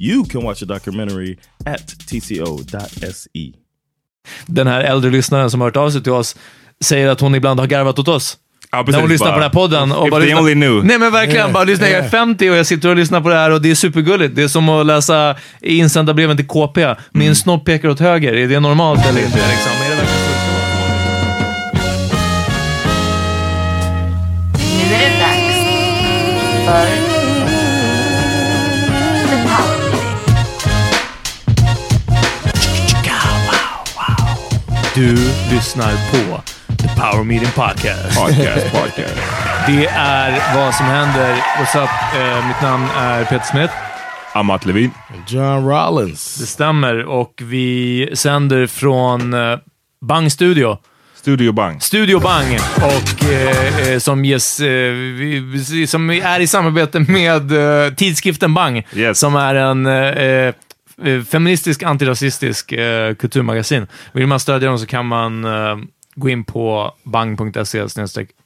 You can watch the documentary at tco.se. Den här äldre lyssnaren som har hört av sig till oss säger att hon ibland har garvat åt oss. Ja, När hon lyssnar på den här podden. Och If bara lyssnar- only knew. Nej men verkligen, bara lyssna. Jag är 50 och jag sitter och lyssnar på det här och det är supergulligt. Det är som att läsa insändda breven till KP. Min Mm. snopp pekar åt höger. Är det normalt eller inte? Liksom? Är det verkligen? Nu är det dags för Du lyssnar på The Power Meeting Podcast. Podcast, podcast. Det är vad som händer. What's up? Eh, mitt namn är Peter Smith. Amat Levin. John Rollins. Det stämmer och vi sänder från eh, Bang Studio. Studio Bang. Studio Bang, och, eh, eh, som, ges, eh, vi- som är i samarbete med eh, tidskriften Bang, Yes. som är en eh, eh, feministisk, antirasistisk eh, kulturmagasin. Vill man stödja dem så kan man eh, gå in på bang.se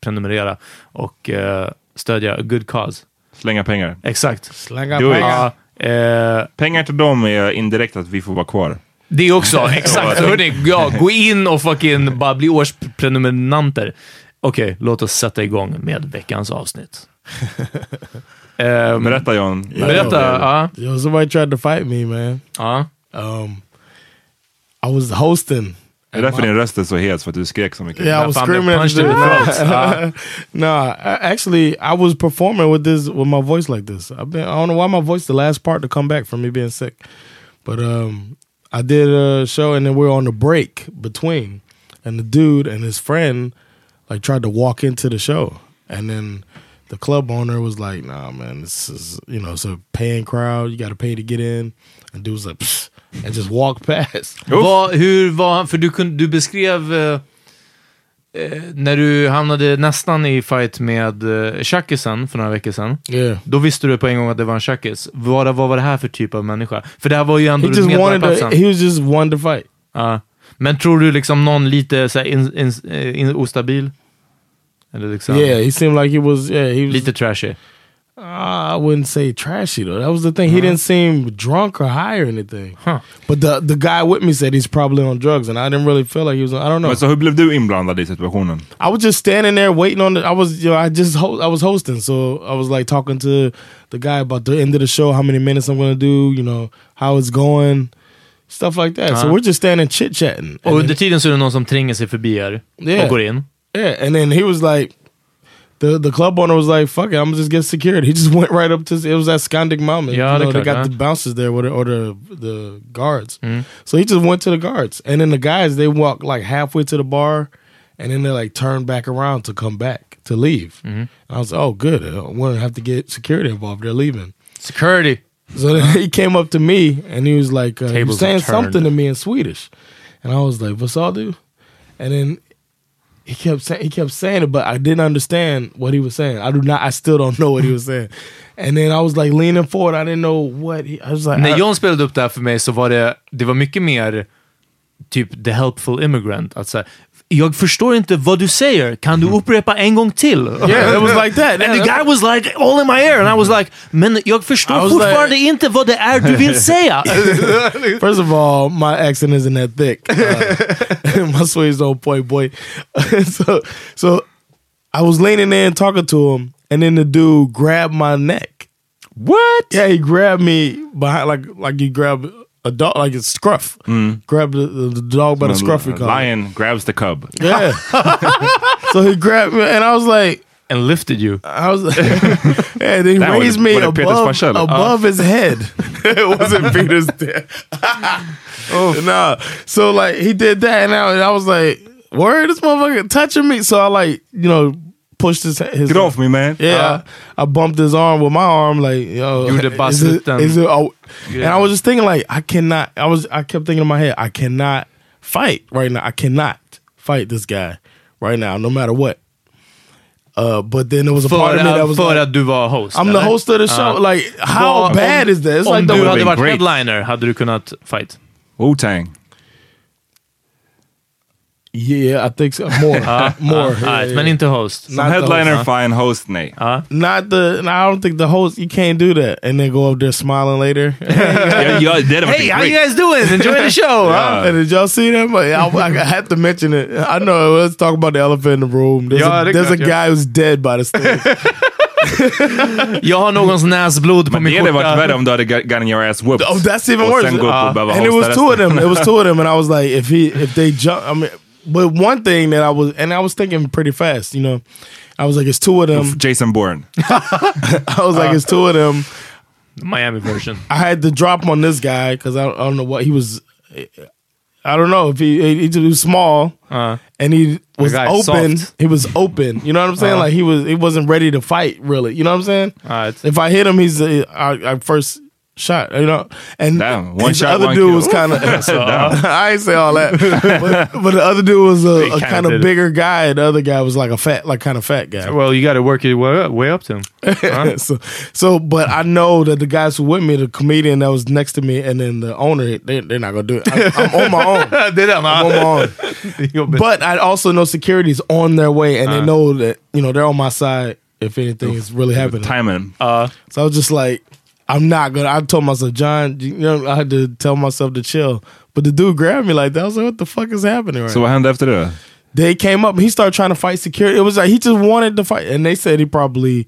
prenumerera och eh, stödja a good cause. Slänga pengar. Exakt. Slänga Do pengar. Ja, eh, Pengar till dem är indirekt att vi får vara kvar. Det också, exakt. Hörrni, ja, gå in och fucking bara bli årsprenumeranter. Okej, låt oss sätta igång med veckans avsnitt. Ehm, Berätta John. berätta. Ja, Yo, somebody tried to fight me, man. ja. Um, I was hosting. Det är därför din röst är så hes, för att du skrek så mycket. Yeah, I was screaming. punched in the throat. no, actually, I was performing with this with my voice like this. I've been I don't know why my voice the last part to come back from me being sick, but um, I did a show and then we were on the break between, and the dude and his friend like tried to walk into the show, and then the club owner was like, "Nah, man, this is you know it's a paying crowd. You got to pay to get in." And dude was like, Psh, and just walked past. Vad, hur var han? För du, kunde, du beskrev... eh, när du hamnade nästan i fight med uh, Shakisen för några veckor sedan, Yeah. då visste du på en gång att det var en Shakis. Vad, vad var det här för typ av människa? För det här var ju ändå He just wanted to, he was just one to fight. Ja. Men tror du liksom någon lite så här, in, in, eh, in, ostabil? Eller liksom Yeah, he seemed like he was. Yeah, he was. lite trashy? Uh, I wouldn't say trashy though. That was the thing. He didn't seem drunk or high or anything. Huh. But the the guy with me said he's probably on drugs, and I didn't really feel like he was. on- I don't know. Men så hur blev du inblandad i situationen? I was just standing there waiting on the. I was, you know, I just ho- I was hosting, so I was like talking to the guy about the end of the show, how many minutes I'm gonna do, you know, how it's going, stuff like that. So Uh-huh. we're just standing chit chatting. Och under tiden så är det någon som tränger sig förbi er Yeah. och går in. Yeah, and then he was like, the the club owner was like, "Fuck it, I'm gonna just get security." He just went right up to. It was at Skandik Mountain. Yeah, you know, they got the bouncers there, or the, or the the guards. Mm. So he just went to the guards, and then the guys they walk like halfway to the bar, and then they like turn back around to come back to leave. Mm-hmm. And I was like, "Oh, good. I won't have to get security involved. They're leaving." Security! So then he came up to me and he was like, uh, he was saying something to me in Swedish, and I was like, "What's all do?" And then he kept saying he kept saying it, but I didn't understand what he was saying. I do not. I still don't know what he was saying. And then I was like leaning forward. I didn't know what he, I was like. När John spelade upp det här för mig så var det, det var mycket mer typ the helpful immigrant. Att säga, jag förstår inte vad du säger, kan du upprepa en gång till? Yeah, it was like that. And the guy was like all in my ear and I was like, men jag förstår fortfarande like- inte vad det är du vill säga. First of all, my accent isn't that thick. Uh, my Swedes on point, boy. so, so I was leaning there and talking to him, and then the dude grabbed my neck. What? Yeah, he grabbed me behind, like like you grab a dog, like a scruff. Mm. Grab the, the, the dog by the scruff. we call it. Lion grabs the cub. Yeah. so he grabbed me, and I was like, And lifted you. I was like, and he That was- raised me was above, farsa, eller? above uh. his head. it wasn't Peter's dad. oh. No. So like he did that and I, I was like, word, this motherfucker touching me. So I like, you know, pushed his his Get off me man. Yeah, I, I bumped his arm with my arm, like yo. You the is it, bastard. is it, oh. Yeah. And I was just thinking, like, I cannot. I was, I kept thinking in my head, I cannot fight right now. I cannot fight this guy right now, no matter what. Uh, but then there was a part of me that was för like, att du var host? I'm eller? the host of the show. Ja. Like, how Vad- bad om, is that? It's om like du the hade varit great. headliner, hade du kunnat fight? Wu-Tang. Yeah, I think so. More, more. Ja, yeah, alright, yeah. Men inte host. Som Not headliner, host, fine. Host, nej. Ja. Not the. No, I don't think the host. You can't do that, and then go up there smiling later. Ja, ja, det hade varit Hey, how you guys doing? Enjoy the show! Ja. And did y'all see that? But I, I had to mention it. I know. Let's talk about the elephant in the room. There's, Ja, a, there's a guy who's dead by the stage. Jag har någons näsblod på Men min det hade varit skjorta. värre om du hade got- gotten your ass whooped. oh, that's even worse. sen gå upp och Uh, and it was two of them. It was two of them, and I was like, if he, if they jump, I mean, but one thing that I was, and I was thinking pretty fast. You know, I was like, it's two of them. Jason Bourne. I was like, it's two of them. Miami version. I had to drop on this guy because I, I don't know what he was. I don't know if he he, he was small Uh, and he was open. soft. He was open. You know what I'm saying? Uh. like he was he wasn't ready to fight really. You know what I'm saying? alright. If I hit him, he's uh, our, our first shot. You know, and Damn, one his shot, other one dude kill. was kind of. Damn. I ain't say all that, but, but the other dude was a, a kinda kind of did it. bigger guy. and The other guy was like a fat, like kind of fat guy. Well, you gotta work your way, way up to him. Uh, so, so, but I know that the guys who with me, the comedian that was next to me, and then the owner, they, they're not gonna do it. I, I'm on my own. det är den, I'm on my own. But I also know security's on their way, and they Uh. know that you know they're on my side if anything is really happening. Timing. Uh, So I was just like, I'm not gonna. I told myself, John, you know, I had to tell myself to chill. But the dude grabbed me like that. I was like, what the fuck is happening right now? vad hände efter det? they came up and he started trying to fight security. It was like he just wanted to fight, and they said he probably,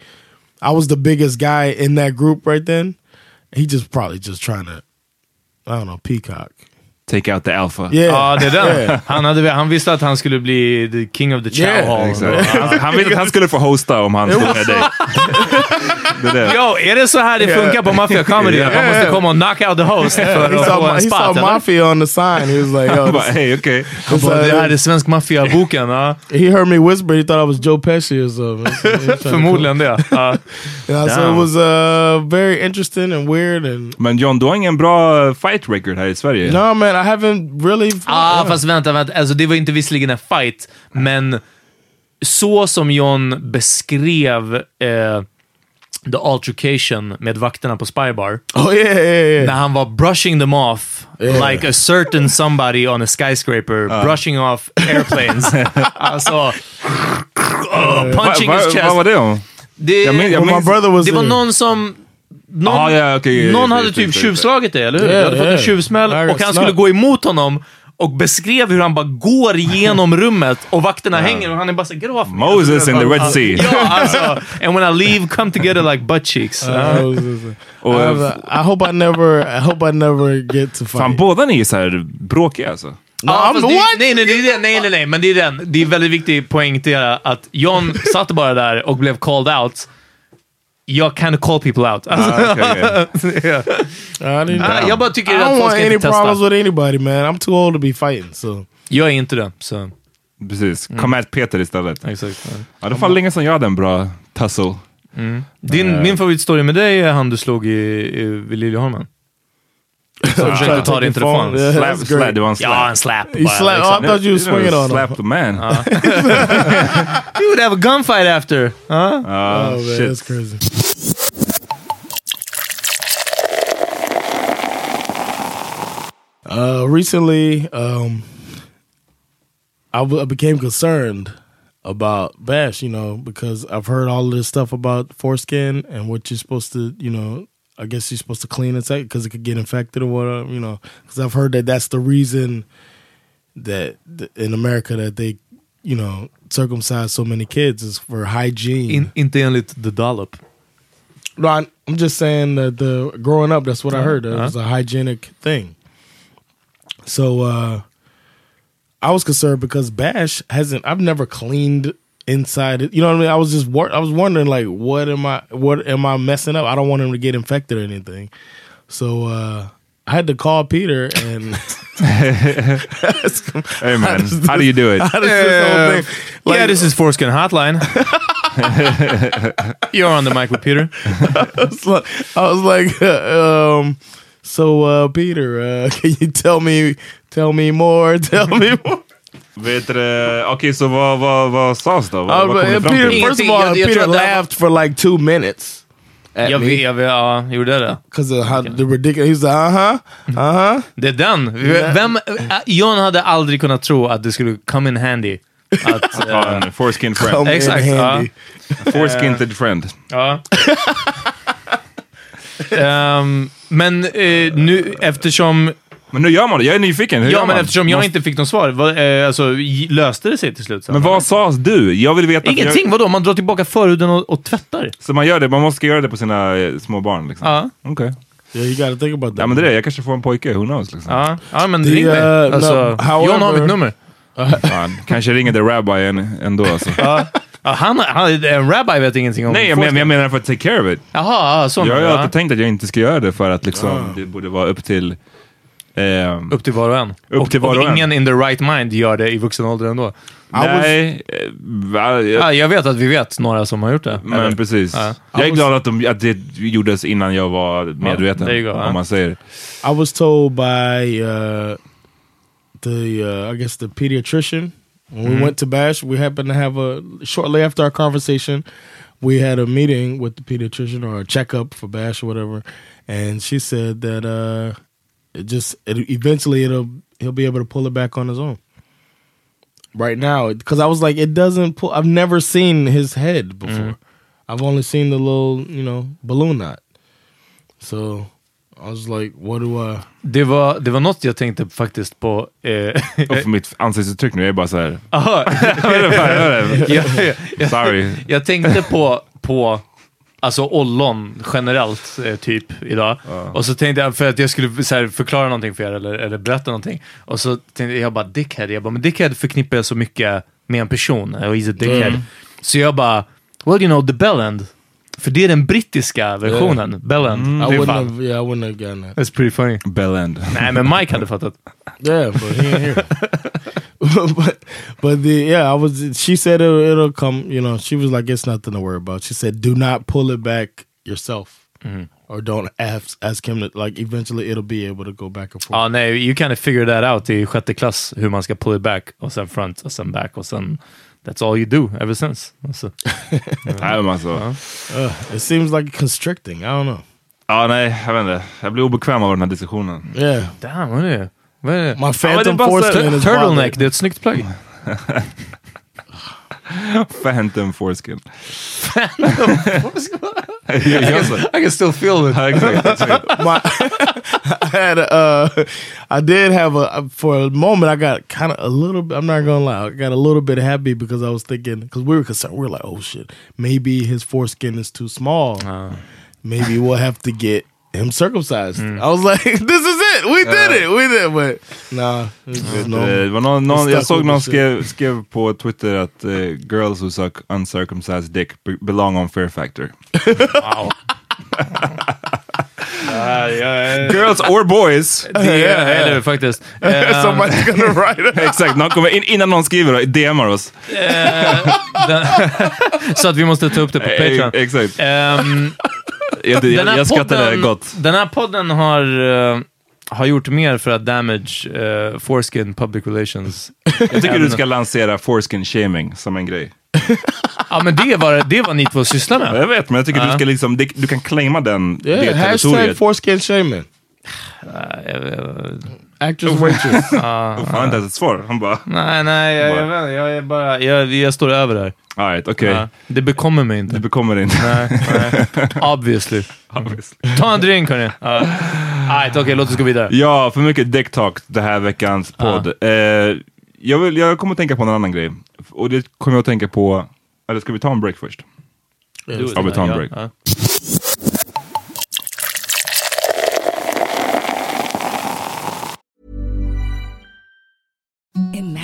I was the biggest guy in that group right then. He just probably just trying to, I don't know, peacock. Take out the alpha. Yeah, Ja, det är den. Yeah. Han, hade, han visste att han skulle bli the king of the chow Yeah, hall. Exakt. Han, han visste att han skulle få hosta om han stod med dig. Det är det. Så här det funkar på Mafia Comedy? Att man måste komma och knock out the host för He att få saw, en he saw spot? mafia on the sign. He was like, yo, bara, hej okej. Han bara, det här är svensk maffia-boken. Ja. he heard me whisper. He thought I was Joe Pesci or something. Förmodligen det. Ja. Yeah, so it was uh, very interesting and weird and Men John, du har ingen bra fight record här i Sverige. No, man, man. I haven't really... Ah, Yeah. fast vänta, vänta. Alltså, det var inte visserligen en fight, men så som John beskrev eh, the altercation med vakterna på Spybar, Oh yeah, yeah, yeah. när han var brushing them off Yeah. like a certain somebody on a skyscraper, brushing off airplanes. alltså, oh, punching Va- va- his chest. Vad var det om? Det, Jag min- jag was det var någon som... Någon, Ah, ja, okej, någon hade typ just tjuvslagit dig, eller hur? Yeah, du hade fått en yeah. tjuvsmäll I och han skulle gå emot honom och beskrev hur han bara går igenom rummet och vakterna hänger och han är bara såhär, get off me." Moses in the Red Sea. Ja, alltså. And when I leave, come together like butt cheeks. I, was just- Och, I, hope I never. I hope I never get to fight. fan, båda ni är så här bråkiga alltså. No, fast det, nej, nej, det är nej, nej, nej, men det är den. Det är väldigt viktigt att poängtera att John satt bara där och blev called out. Jag kan call people out. Alltså, Ah. I. Ah, jag bara tycker I att don't folk want ska any inte problems testa. with anybody, man. I'm too old to be fighting. So Jag är inte det, så Precis. Kom at Peter istället. exakt. Ja, det var länge sedan jag hade en bra tussle. Din, min favoritstory med dig är han du slog i, i, vid Liljeholmen. Så försökte ta din telefon. Yeah, Slap, slap, det var en slap. Ja, en slap. Bara, slap- liksom. I thought you were swinging on him. Slap the man. You would have a gunfight after. Huh? Ah, Oh man, shit. that's crazy. Uh, recently, um, I, w- I became concerned about Bash, you know, because I've heard all of this stuff about foreskin and what you're supposed to, you know, I guess you're supposed to clean it because it could get infected or whatever, you know, because I've heard that that's the reason that in America that they, you know, circumcise so many kids is for hygiene. In, inte enligt The Dollop. No, I, I'm just saying that the growing up, that's what I heard. It was a hygienic thing. So uh, I was concerned because Bash hasn't. I've never cleaned inside it. You know what I mean? I was just wor- I was wondering like, what am I? What am I messing up? I don't want him to get infected or anything. So uh, I had to call Peter and ask him, Hey man, does this- how do you do it? how does this whole thing? Like, yeah, this is Foreskin Hotline. You're on the mic with Peter. I was like, I was like um, so uh, Peter, uh, can you tell me, tell me more, tell me more? Vet okej så vad, vad, vad sades då? Vad, Uh, vad ni uh, fram Peter, till? first of all, jag- Peter laughed for like two minutes at Jag, vet- jag, vet- ja, gjorde det? because of how the ridiculous. He's like, uh huh, uh huh. Det är den. Vem, äh, John hade aldrig kunnat tro att det skulle come in handy. Att, en foreskin friend. Come in Exakt, handy. Foreskinted friend. ja. Ehm, men eh, nu eftersom, Men nu gör man det, jag är nyfiken. Hur ja, men man? eftersom jag Måste- inte fick något svar, vad, eh, alltså, löste det sig till slut? sen? Men vad sades du? Jag vill veta. Ingenting, vadå? Man drar tillbaka förhuden och, och tvättar? Så man gör det, man måste göra det på sina eh, små barn liksom? Ja. Okej. Yeah, you got to think about that. Ja men det är det, jag kanske får en pojke, who knows liksom. Ja, ja men Det, ring mig. eh, Alltså, no, however- John har mitt nummer. Fan, kanske ringer the rabbi en, ändå alltså. Ja, han, han, en rabbi vet ingenting om Nej jag, men, jag menar för att take care of it. Jaha, ja, så Jag har ju alltid tänkt att jag inte ska göra det för att liksom, det borde vara upp till... ehm, Upp till var och en. Upp och, till var och och en. ingen in the right mind gör det i vuxen ålder ändå. nej, eh, va, jag, Ja, jag vet att vi vet några som har gjort det. men Eller- precis. Ja. Jag är glad att, de, att det gjordes innan jag var medveten, there you go, ja. om man säger. I was told by uh, the uh, I guess the pediatrician when we went to Bash. We happened to have a shortly after our conversation, we had a meeting with the pediatrician or a checkup for Bash or whatever, and she said that uh, it just it, eventually it'll he'll be able to pull it back on his own. Right now, because I was like, it doesn't pull. I've never seen his head before. I've only seen the little, you know, balloon knot. So I was like, what do I? Det, var, det var något jag tänkte faktiskt på. Eh, Och för mitt ansiktsuttryck nu, jag är bara såhär... aha, jag, jag, jag, Sorry. jag tänkte på, på alltså ollon generellt, eh, typ, idag. Och så tänkte jag, för att jag skulle så här, förklara någonting för er eller, eller berätta någonting. Och så tänkte jag bara dickhead. Jag bara, men dickhead förknippar jag så mycket med en person. Och he's a dickhead. Så jag bara, well you know the bellend. För det är den brittiska versionen, bellend. I Det är wouldn't have. Yeah, I wouldn't have gotten that. That's pretty funny. Bell end. Nej, men Mike hade fattat. Yeah, but he ain't here. but but the yeah, I was. She said it'll, it'll come. You know, she was like, it's nothing to worry about. She said, do not pull it back yourself. or don't ask ask him to like. Eventually, it'll be able to go back and forth. Ja, nej, you kind of figure that out i sjätte klass, hur man ska pull it back och sen front och sen back och sen that's all you do ever since. Alltså. Nej, men alltså, Ugh, it seems like constricting. I don't know. ja, nej, jag vet inte. Jag blir obekväm av den här diskussionen. Yeah, Damn, vad är det? Vad är det? my det är phantom bara foreskin is Turtleneck, det är ett snyggt plagg. Phantom foreskin. Phantom så. I can still feel it. Ja, exakt, exakt. my I had a, uh I did have a for a moment I got kind of a little bit I'm not gonna lie I got a little bit happy because I was thinking because we were concerned We are like oh shit maybe his foreskin is too small maybe we'll have to get him circumcised I was like this is it we did it we did but nah just no Det var någon, någon, Stuck jag såg någon skrev, skrev på Twitter att eh, girls who suck uncircumcised dick be- belong on Fear Factor. Wow. Girls or boys. Det är det faktiskt. Ehm, somebody's gonna write it Exakt, någon kommer, in, innan någon skriver då, DMar oss. så att vi måste ta upp det på Patreon. Exakt. Ehm, Jag, den jag, här jag skrattade podden- gott. Den här podden har, eh, har gjort mer för att damage uh, foreskin public relations. Jag tycker du ska lansera foreskin shaming som en grej. Ja, men det var det var ni två sysslar med. Jag vet, men jag tycker Ja. du ska liksom, det- du kan claima den, det yeah hashtag territoriet. foreskin shaming actress waitress Fan, han har inte ens ett svar. Han bara, Nej, nej, jag, jag, vet, jag är bara, jag, jag står över där. alright, okej. Ja, det bekommer mig inte. Det bekommer inte. Nej, nej. Obviously. Ta en drink hörni. Ja. Alright, okej, låt oss gå vidare. Ja, för mycket dick talk det här veckans podd. Eh, jag, vill, jag kommer att tänka på en annan grej. Och det kommer jag att tänka på... Eller ska vi ta en break först? Ja, vi tar en break. Ja.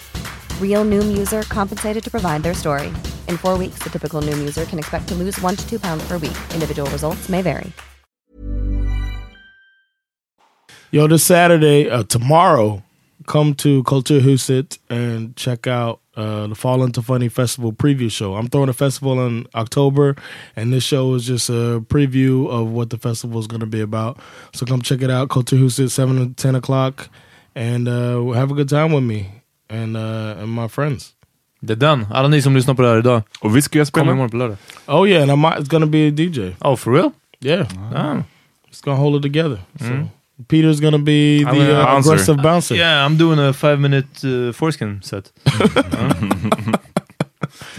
Real Noom user compensated to provide their story. In four weeks, the typical Noom user can expect to lose one to two pounds per week. Individual results may vary. Yo, this Saturday, uh, tomorrow, come to Kulturhuset and check out uh, the Fall Into Funny Festival preview show. I'm throwing a festival in October, and this show is just a preview of what the festival is going to be about. So come check it out, Kulturhuset, 7 to 10 o'clock, and uh, have a good time with me and, uh, and my friends. Det är den. Alla ni som lyssnar på det här idag, Och vi ska ju kom spela... imorgon på lördag. Oh, yeah, and I might, it's to be a DJ. Oh, for real? Yeah, Ah. it's to hold it together. So Peter's to be I'm the uh, bouncer. aggressive bouncer. Yeah, I'm doing a five minute uh, foreskin set. Ja.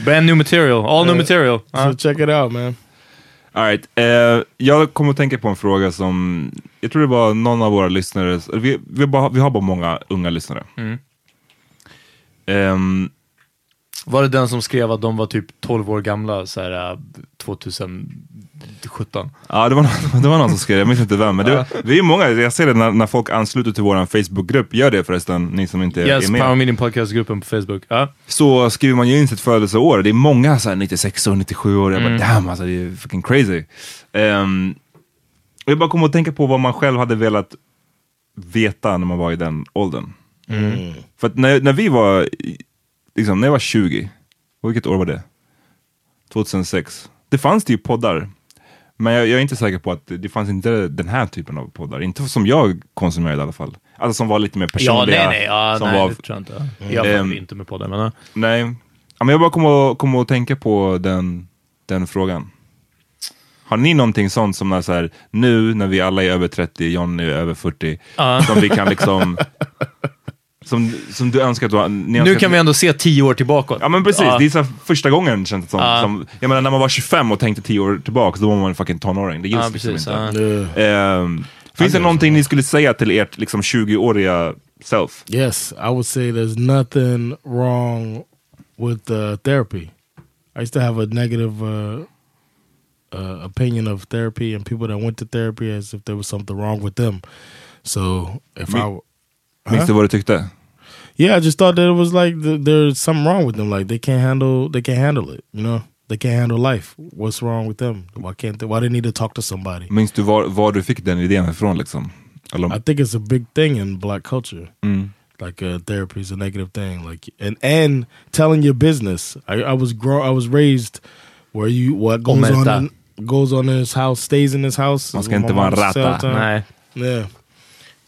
Brand new material, all new Uh, material. So Ja. check it out, man. All right. eh, jag kommer att tänka på en fråga som, jag tror det var någon av våra lyssnare, vi, vi, bara, vi har bara många unga lyssnare. Mm. Ehm, Var det den som skrev att de var typ 12 år gamla så här, äh, 2017? ja, det var, någon, det var någon som skrev, jag minns inte vem, men det, vi är många, jag ser det när, när folk ansluter till vår Facebookgrupp, gör det förresten, ni som inte Yes, är med. Power Meeting Podcast-gruppen på Facebook. Ja. så skriver man ju in sitt födelseår. Det är många så här 96 och 97 år. Jag bara Mm. damn alltså, det är fucking crazy. Um, jag bara kom att tänka på vad man själv hade velat veta när man var i den åldern. För att när, när vi var, liksom, när jag var 20, och vilket år var det? 2006. Det fanns det ju poddar. Men jag, jag är inte säker på att det, fanns inte den här typen av poddar. Inte som jag konsumerade i alla fall. Alltså som var lite mer Ja, personliga. nej, nej. Ja, som nej var, det tror jag inte. Jag följer Ehm, inte med det, men... ja. Nej, ja, men jag bara kommer att, kommer att tänka på den, den frågan. Har ni någonting sånt som när så här, nu när vi alla är över 30, John är över 40, Ja. som vi kan liksom... som, som du önskar att du ni Nu önskar kan att- vi ändå se tio år tillbaka. Ja men precis, Ja. det är så här första gången känns det som. Ja. som. Jag menar när man var 25 och tänkte 10 år tillbaka, då var man en fucking tonåring. Det gills Ja, liksom precis, inte. Yeah. Ehm, finns det någonting ni skulle säga till ert liksom 20-åriga self? Yes, I would say there's nothing wrong with uh, therapy. I used to have a negative uh, uh, opinion of therapy and people that went to therapy as if there was something wrong with them. So if Me- I, Minns du vad du tyckte? yeah, I just thought that it was like th- there's something wrong with them. Like they can't handle, they can't handle it. You know, they can't handle life. What's wrong with them? Why can't they? Why do they need to talk to somebody? Minns du var, var du fick den idén ifrån liksom? Eller, I think it's a big thing in black culture. Mm. Like uh, therapy is a negative thing. Like and and telling your business. I, I was grow. I was raised where you what goes on in, goes on in his house stays in his house. Man is ska what inte vara mom used to say all the rata. Nej. Yeah.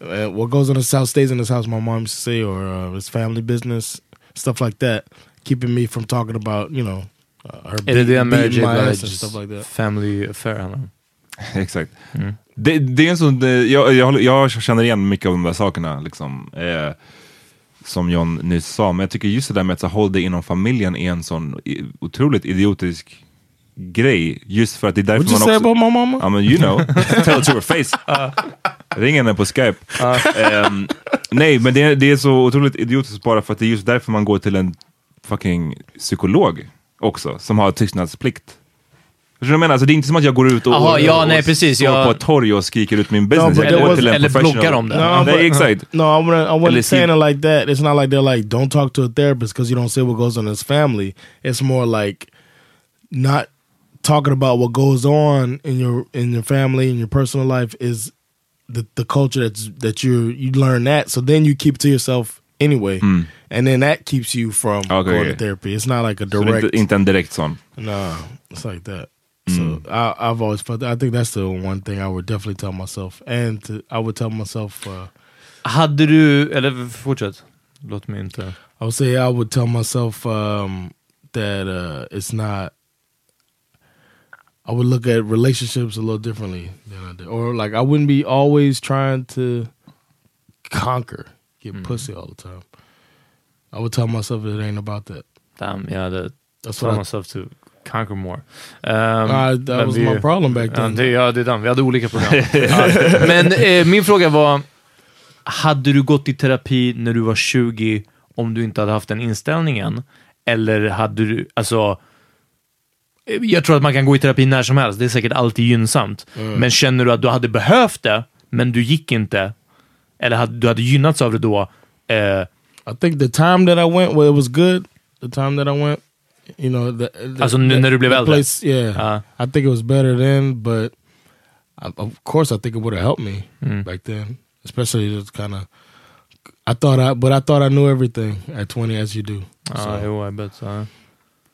Uh, what goes on in his house stays in his house. My mom used to say, or uh, his family business, stuff like that, keeping me from talking about you know uh, her Är det det beat- med beating J. my ass and Blade's stuff like that. Family Affair handlar om? Exakt. Det, det är en sån, det, jag, jag, håller- jag känner igen mycket av de där sakerna, liksom, eh, som John nyss sa, men jag tycker just det där med att hålla det inom familjen är en sån i- otroligt idiotisk grej, just för att det är därför What you man say också... about my mama? Ja men you know, tell it to her face. Ring henne på Skype. Ehm, nej, men det, är- det är så otroligt idiotiskt bara för att det är just därför man går till en fucking psykolog också, som har tystnadsplikt. Förstår du vad jag menar? Alltså, det är inte som att jag går ut och, Aha, och, ja, och nej, precis, står jag- på ett torg och skriker ut min business. but jag går was- till en eller bloggar om det. No, nej, but- exakt. No, I wasn't, I wasn't Eller saying see- it like that. It's not like they're like, don't talk to a therapist because you don't say what goes on in his family. It's more like not talking about what goes on in your in your family in your personal life is the the culture that's that you you learn that. So then you keep it to yourself anyway, and then that keeps you from Okay, going yeah. to therapy. It's not like a Så det är direct. inte, inte en direkt sån. No, it's like that. So I, I've always felt. I think that's the one thing I would definitely tell myself, and to, I would tell myself. Uh, Hade du, eller fortsätt. Låt mig inte... I would say I would tell myself um, that uh, it's not. I would look at relationships a little differently than I did, or like I wouldn't be always trying to conquer, get pussy all the time. I would tell myself that it ain't about that. Damn, jag hade That's told what I- myself to conquer more. Um, Uh, that was vi- my problem back Ja, then. det, ja, det är den. Vi hade olika program. ja. Men eh, min fråga var, hade du gått i terapi när du var 20 om du inte hade haft den inställningen? Eller hade du, alltså, jag tror att man kan gå i terapi när som helst, det är säkert alltid gynnsamt. Men känner du att du hade behövt det, men du gick inte, eller hade, du hade gynnats av det då, eh, I think the time that I went, well, it was good. The time that I went, you know, the, the, Alltså, nu när du blev the äldre? place, yeah, I think it was better then. But I, of course, I think it would have helped me back then, especially just kind of. I thought I, but I thought I knew everything at twenty, as you do. ja, so jo, jag bet, ja.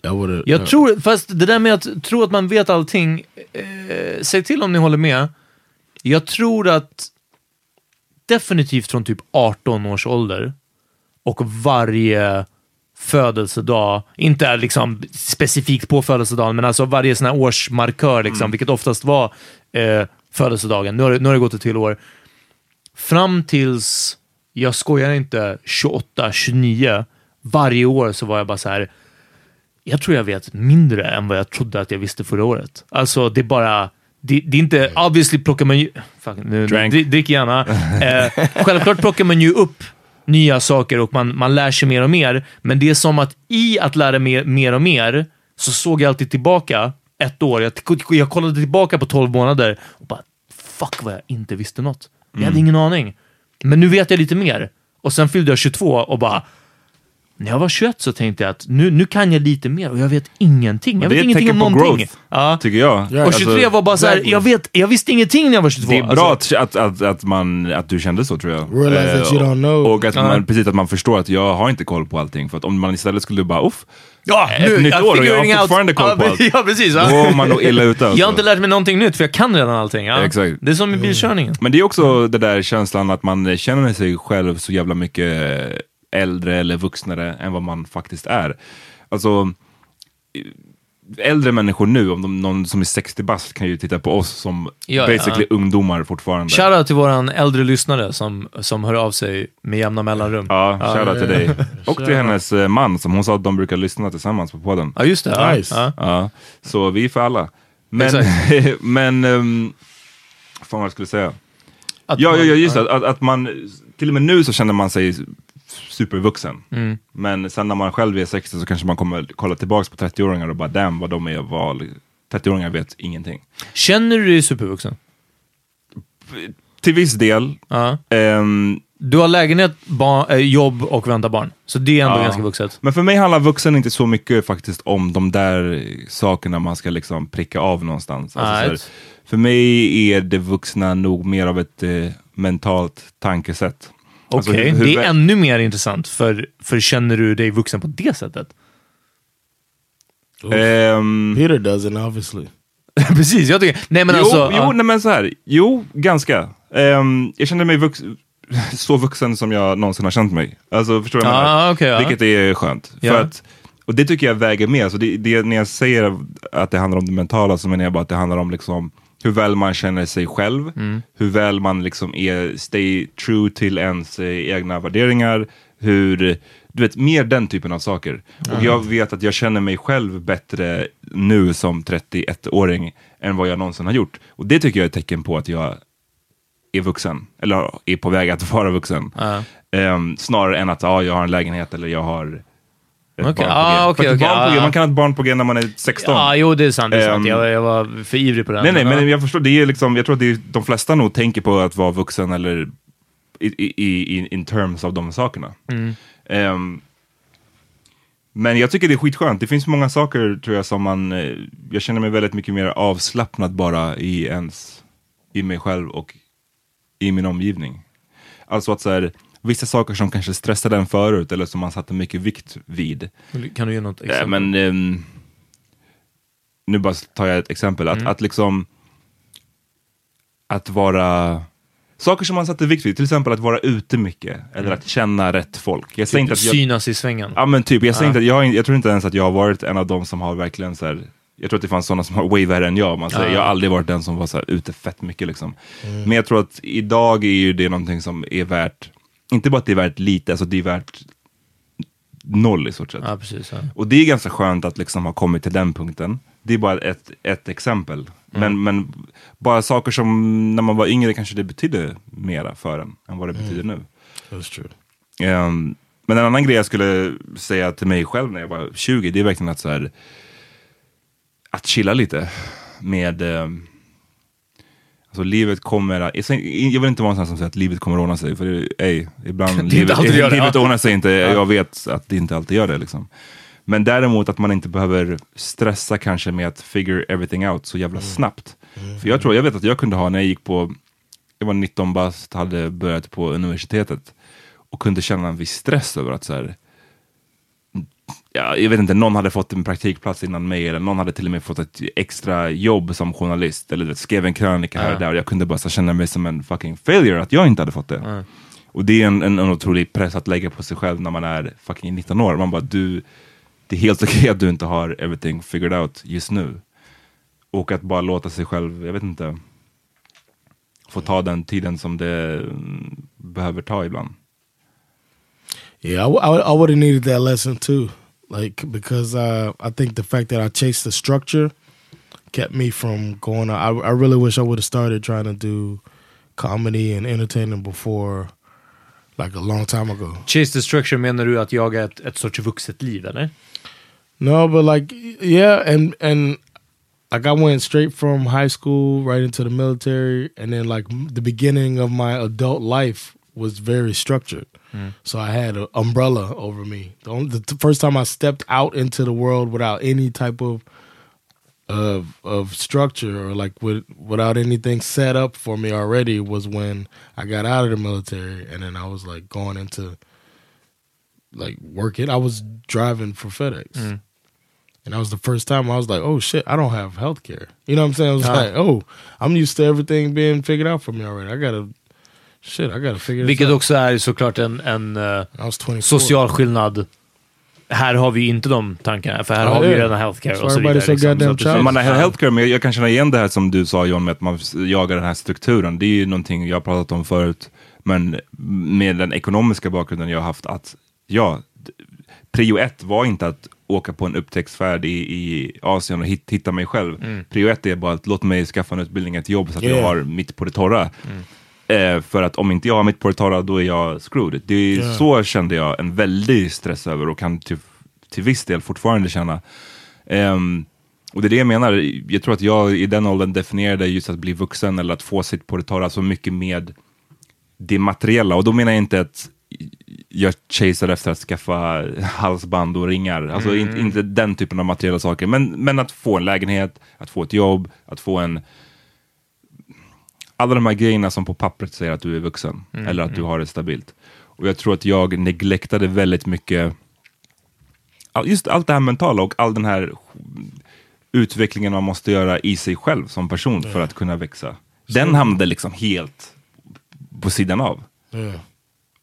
Would have. Jag tror, fast det där med att tro att man vet allting, eh, säg till om ni håller med. Jag tror att definitivt från typ 18 års ålder och varje födelsedag, inte liksom specifikt på födelsedagen, men alltså varje sån här årsmarkör, liksom, vilket oftast var eh, födelsedagen. Nu har, nu har det gått ett till år. Fram tills, jag skojar inte, 28, 29, varje år så var jag bara så här jag tror jag vet mindre än vad jag trodde att jag visste förra året. Alltså det är bara, det, det är inte, obviously plockar man ju, fuck, nu, drick, drick gärna. Eh, självklart plockar man ju upp nya saker och man, man lär sig mer och mer, men det är som att i att lära mer, mer och mer så såg jag alltid tillbaka ett år, jag, jag kollade tillbaka på 12 månader och bara fuck vad jag inte visste något. Jag hade ingen aning. Men nu vet jag lite mer. Och sen fyllde jag 22 och bara när jag var 21 så tänkte jag att nu, nu kan jag lite mer och jag vet ingenting. Jag det vet är ett ingenting tecken om på någonting. growth, Ja. tycker jag. Ja, Och 23 Alltså, var bara så här, exactly. jag, vet, jag visste ingenting när jag var 22. Det är bra Alltså, att, att, att, man, att du kände så tror jag. Realize that you Eh, don't know. Och att Ja. man, precis att man förstår att jag har inte koll på allting. För att om man istället skulle bara, uff, ja, ett nytt I'm år och jag har figuring out- fortfarande koll på ja, allt. Ja, precis. då Ja. är man nog illa ute. Alltså. Jag har inte lärt mig någonting nytt för jag kan redan allting. Ja. Exakt. Det är som med bilkörningen. Men det är också det där känslan att man känner sig själv så jävla mycket äldre eller vuxnare än vad man faktiskt är. Alltså, äldre människor nu, om de, någon som är 60 bast kan ju titta på oss som Ja, basically ja. ungdomar fortfarande. Shoutout till våran äldre lyssnare som, som hör av sig med jämna mellanrum. Ja, shoutout till ja. dig. Och till hennes eh, man som hon sa att de brukar lyssna tillsammans på podden. Ja, just det. Ja. Nice. Ja. Ja, så vi är för alla. Men, men um, fan vad jag skulle säga. Att Ja, man- ja, ja just det. Att, att man, till och med nu så känner man sig supervuxen. Mm. Men sen när man själv är 60 så kanske man kommer kolla tillbaka på 30-åringar och bara damn vad de är val. 30-åringar vet ingenting. Känner du dig supervuxen? Till viss del. Ja. ehm, Du har lägenhet, eh, jobb och väntar barn. Så det är ändå Ja. ganska vuxet. men för mig handlar vuxen inte så mycket faktiskt om de där sakerna man ska liksom pricka av någonstans. Alltså, så här, Right. för mig är det vuxna nog mer av ett eh, mentalt tankesätt. Okej, Alltså, hur- hur det är ännu mer intressant. För, för känner du dig vuxen på det sättet? Ehm, Peter doesn't obviously. Precis, jag tycker... Nej men jo, alltså... jo ja. nej, men så här. Jo, ganska. Ehm, jag kände mig vux så vuxen som jag någonsin har känt mig. Alltså, förstår du vad jag menar? Ah, okej, ja. Vilket är skönt. Ja. För att, och det tycker jag väger med. Så det, det, när jag säger att det handlar om det mentala så menar jag bara att det handlar om liksom hur väl man känner sig själv, Mm. hur väl man liksom är, stay true till ens eh, egna värderingar, hur, du vet, mer den typen av saker. Och jag vet att jag känner mig själv bättre nu som 31-åring än vad jag någonsin har gjort. Och det tycker jag är ett tecken på att jag är vuxen, eller är på väg att vara vuxen. Ja. Ehm, snarare än att ja, jag har en lägenhet eller jag har ett Okej, barn på ah, G. att okej, barn på G, ah. Man kan ha ett barn på G när man är 16. Ja, jo det är sant. Det är sant. Ehm, Jag, jag var för ivrig på den. nej, nej, men ja. jag förstår, det är liksom, jag tror att det är, de flesta nog tänker på att vara vuxen eller i, i, i, in terms av de sakerna. Mm. Ehm, men jag tycker det är skitskönt. Det finns många saker tror jag som man, eh, jag känner mig väldigt mycket mer avslappnad bara i ens, i mig själv och i min omgivning. Alltså att så här, vissa saker som kanske stressade en förut eller som man satte mycket vikt vid. Kan du ge något exempel? men ehm, nu bara tar jag ett exempel. Att, att liksom att vara saker som man satte vikt vid, till exempel att vara ute mycket eller att känna rätt folk. Jag inte att jag, Synas i svängen. ja, men typ, jag, säger inte att jag, jag tror inte ens att jag har varit en av dem som har verkligen så här, jag tror att det fanns sådana som har way värre än jag. Man säger. Jag har aldrig varit den som var så här, ute fett mycket. Liksom. Men jag tror att idag är ju det någonting som är värt, inte bara att det är värt lite, alltså det är värt noll i stort sett. Ja, precis. Ja. Och det är ganska skönt att liksom ha kommit till den punkten. Det är bara ett, ett exempel. Men, men bara saker som när man var yngre kanske det betydde mera för en än vad det betyder nu. That's true. Ehm, men en annan grej jag skulle säga till mig själv när jag var 20, det är verkligen att så här, att chilla lite med ehm, Alltså livet kommer, jag, vill inte vara en sån som säger att livet kommer att ordna sig, för det, ej, ibland inte livet, alltid det det, livet ja. ordnar sig inte, jag vet att det inte alltid gör det liksom. Men däremot att man inte behöver stressa kanske med att figure everything out så jävla snabbt. För jag tror, jag vet att jag kunde ha när jag gick på, jag var 19 bast, hade börjat på universitetet och kunde känna en viss stress över att så här, ja, jag vet inte, någon hade fått en praktikplats innan mig eller någon hade till och med fått ett extra jobb som journalist eller vet, skrev en krönika här och där och jag kunde bara så, känna mig som en fucking failure att jag inte hade fått det. Och det är en, en, en otrolig press att lägga på sig själv när man är fucking 19 år. Man bara, du, det är helt okej att du inte har everything figured out just nu. Och att bara låta sig själv, jag vet inte, få ta den tiden som det mm, behöver ta ibland. Yeah, I, w- I, I would have needed that lesson too. Like because uh, I think the fact that I chased the structure kept me from going. I, I really wish I would have started trying to do comedy and entertaining before, like a long time ago. Chase the structure menar du att jaga ett, ett sorts vuxet liv, eller? No, but like yeah, and and like I went straight from high school right into the military, and then like the beginning of my adult life was very structured. So I had an umbrella over me. The, only, the first time I stepped out into the world without any type of of of structure or like with, without anything set up for me already was when I got out of the military and then I was like going into like working. I was driving for FedEx. And that was the first time I was like, oh shit, I don't have health care. You know what I'm saying? I was Ah. like, oh, I'm used to everything being figured out for me already. I gotta, shit, I gotta figure this Vilket out. också är såklart en, en eh, I was 24. social skillnad. Här har vi ju inte de tankarna, för här Ja, har det vi redan healthcare Så och så vidare. so liksom. Så Man har healthcare, men jag kan känna igen det här som du sa John, med att man jagar den här strukturen. Det är ju någonting jag har pratat om förut, men med den ekonomiska bakgrunden jag har haft, att ja, prio ett var inte att åka på en upptäcktsfärd i, i Asien och hit, hitta mig själv. Prio ett är bara att låt mig skaffa en utbildning, ett jobb så att jag Yeah. har mitt på det torra. Eh, för att om inte jag har mitt torra, då är jag screwed. Det är, Yeah. Så kände jag en väldig stress över och kan till, till viss del fortfarande känna. Ehm, och det är det jag menar, jag tror att jag i den åldern definierade just att bli vuxen eller att få sitt torra så mycket med det materiella. Och då menar jag inte att jag chasear efter att skaffa halsband och ringar. Alltså inte, inte den typen av materiella saker. Men, men att få en lägenhet, att få ett jobb, att få en... Alla de här grejerna som på pappret säger att du är vuxen. Eller att du har det stabilt. Och jag tror att jag neglektade väldigt mycket just allt det här mentala och all den här utvecklingen man måste göra i sig själv som person för att kunna växa. Den hamnade liksom helt på sidan av.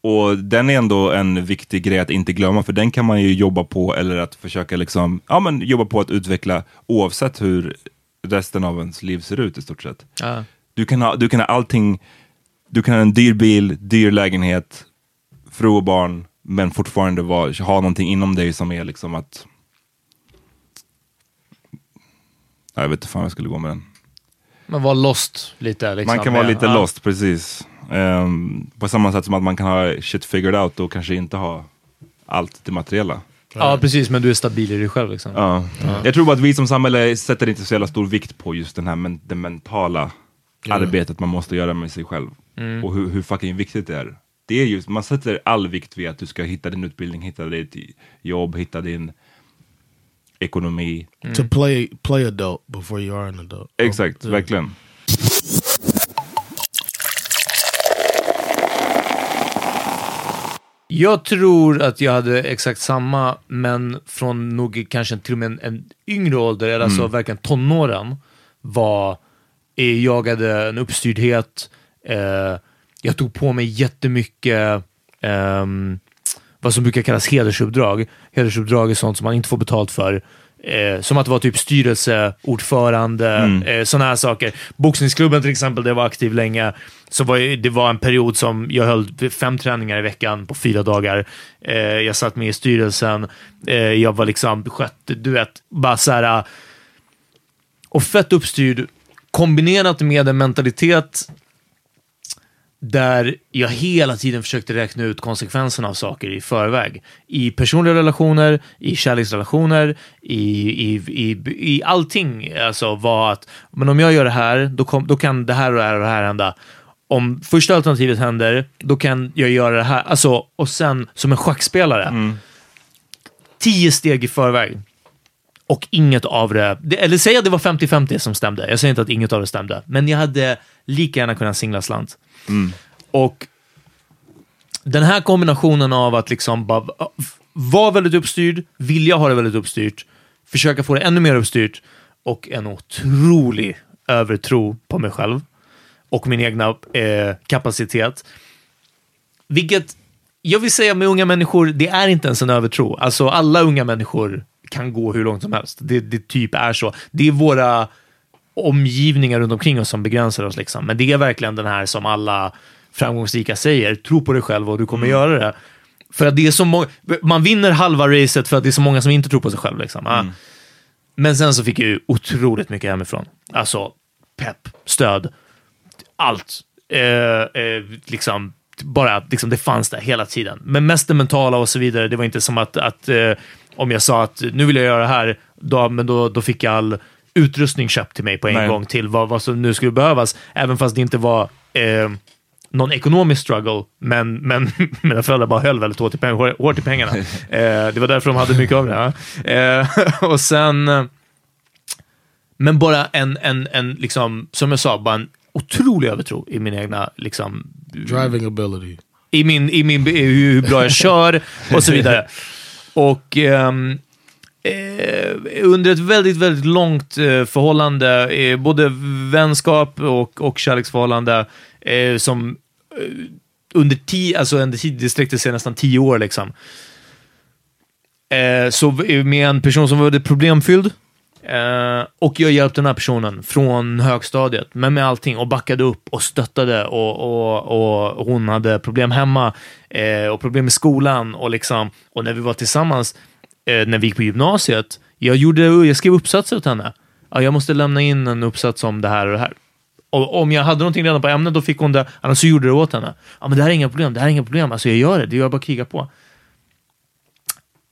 Och den är ändå en viktig grej att inte glömma, för den kan man ju jobba på eller att försöka liksom, ja men jobba på att utveckla oavsett hur resten av ens liv ser ut i stort sett. Ja. Du kan ha, du kan ha allting, du kan ha en dyr bil, dyr lägenhet, fru och barn, men fortfarande vara, ha någonting inom dig som är liksom att... Ja, Jag vet inte fan jag skulle gå med den. Man var lost lite. Liksom, Man kan vara lite ja. lost, precis. Ehm, på samma sätt som att man kan ha shit figured out och kanske inte ha allt det materiella. Ja, precis. Men du är stabil i dig själv. Liksom. Ja. Jag tror bara att vi som samhälle sätter inte så jävla stor vikt på just den här men, det mentala arbetet man måste göra med sig själv. Och hur, hur fucking viktigt det är. Det är just, man sätter all vikt vid att du ska hitta din utbildning, hitta ditt jobb, hitta din ekonomi. To play play adult before you are an adult. Exakt, Oh, verkligen. Jag tror att jag hade exakt samma, men från nog kanske till och med en, en yngre ålder, eller alltså verkligen tonåren, var, eh, jag hade en uppstyrdhet, eh, jag tog på mig jättemycket ehm, vad som brukar kallas hedersuppdrag. Hedersuppdrag är sånt som man inte får betalt för. Eh, som att vara typ styrelseordförande, eh, sådana här saker. Boxningsklubben till exempel, där jag var aktiv länge, så var det var en period som jag höll fem träningar i veckan på fyra dagar. Eh, jag satt med i styrelsen, eh, jag var liksom skötte, du vet, bara så här, och fett uppstyrd, kombinerat med en mentalitet där jag hela tiden försökte räkna ut konsekvenserna av saker i förväg. I personliga relationer, i kärleksrelationer, i, i, i, i allting. Alltså var att, men om jag gör det här, då, kom, då kan det här och det här och det här hända. Om första alternativet händer, då kan jag göra det här. Alltså, och sen som en schackspelare. Tio steg i förväg. Och inget av det, eller säg att det var 50-50 som stämde. Jag säger inte att inget av det stämde. Men jag hade lika gärna kunnat singla slant. Och den här kombinationen av att liksom bara vara väldigt uppstyrd, vilja ha det väldigt uppstyrt, försöka få det ännu mer uppstyrt och en otrolig övertro på mig själv och min egna eh, kapacitet. Vilket jag vill säga med unga människor, det är inte ens en övertro. Alltså alla unga människor kan gå hur långt som helst. Det, det typ är så. Det är våra omgivningar runt omkring oss som begränsar oss. Liksom. Men det är verkligen den här som alla framgångsrika säger, tro på dig själv och du kommer göra det. För att det är så många, man vinner halva racet för att det är så många som inte tror på sig själv. Liksom. Ah. Men sen så fick jag ju otroligt mycket hemifrån. Alltså pepp, stöd, allt. Eh, eh, liksom, bara liksom, det fanns där hela tiden. Men mest det mentala och så vidare. Det var inte som att, att eh, om jag sa att nu vill jag göra det här, då, men då, då fick jag all utrustning köpt till mig på en Nej. gång till vad, vad som nu skulle behövas. Även fast det inte var eh, någon ekonomisk struggle, men, men mina föräldrar bara höll väldigt hårt i, peng, hårt i pengarna. Eh, det var därför de hade mycket av det. Eh, och sen... eh, Men bara en, en, en liksom, som jag sa, bara en otrolig övertro i min egna, liksom, Driving ability. i, min, i, min, i hur bra jag kör och så vidare. Och ehm, eh, under ett väldigt, väldigt långt eh, förhållande, eh, både vänskap och, och kärleksförhållande, eh, som eh, under tio, alltså under tid, det sträckte sig nästan tio år liksom. Eh, så med en person som var väldigt problemfylld, Eh, och jag hjälpte den här personen från högstadiet, men med allting och backade upp och stöttade och, och, och hon hade problem hemma eh, och problem i skolan och liksom, och när vi var tillsammans, eh, när vi gick på gymnasiet, jag, gjorde, jag skrev uppsatser åt henne. Ja, jag måste lämna in en uppsats om det här och det här. Och om jag hade någonting redan på ämnet, då fick hon det, annars så gjorde jag det åt henne. Ja, men det här är inga problem, det här är inga problem, alltså jag gör det, det är jag bara att kriga på.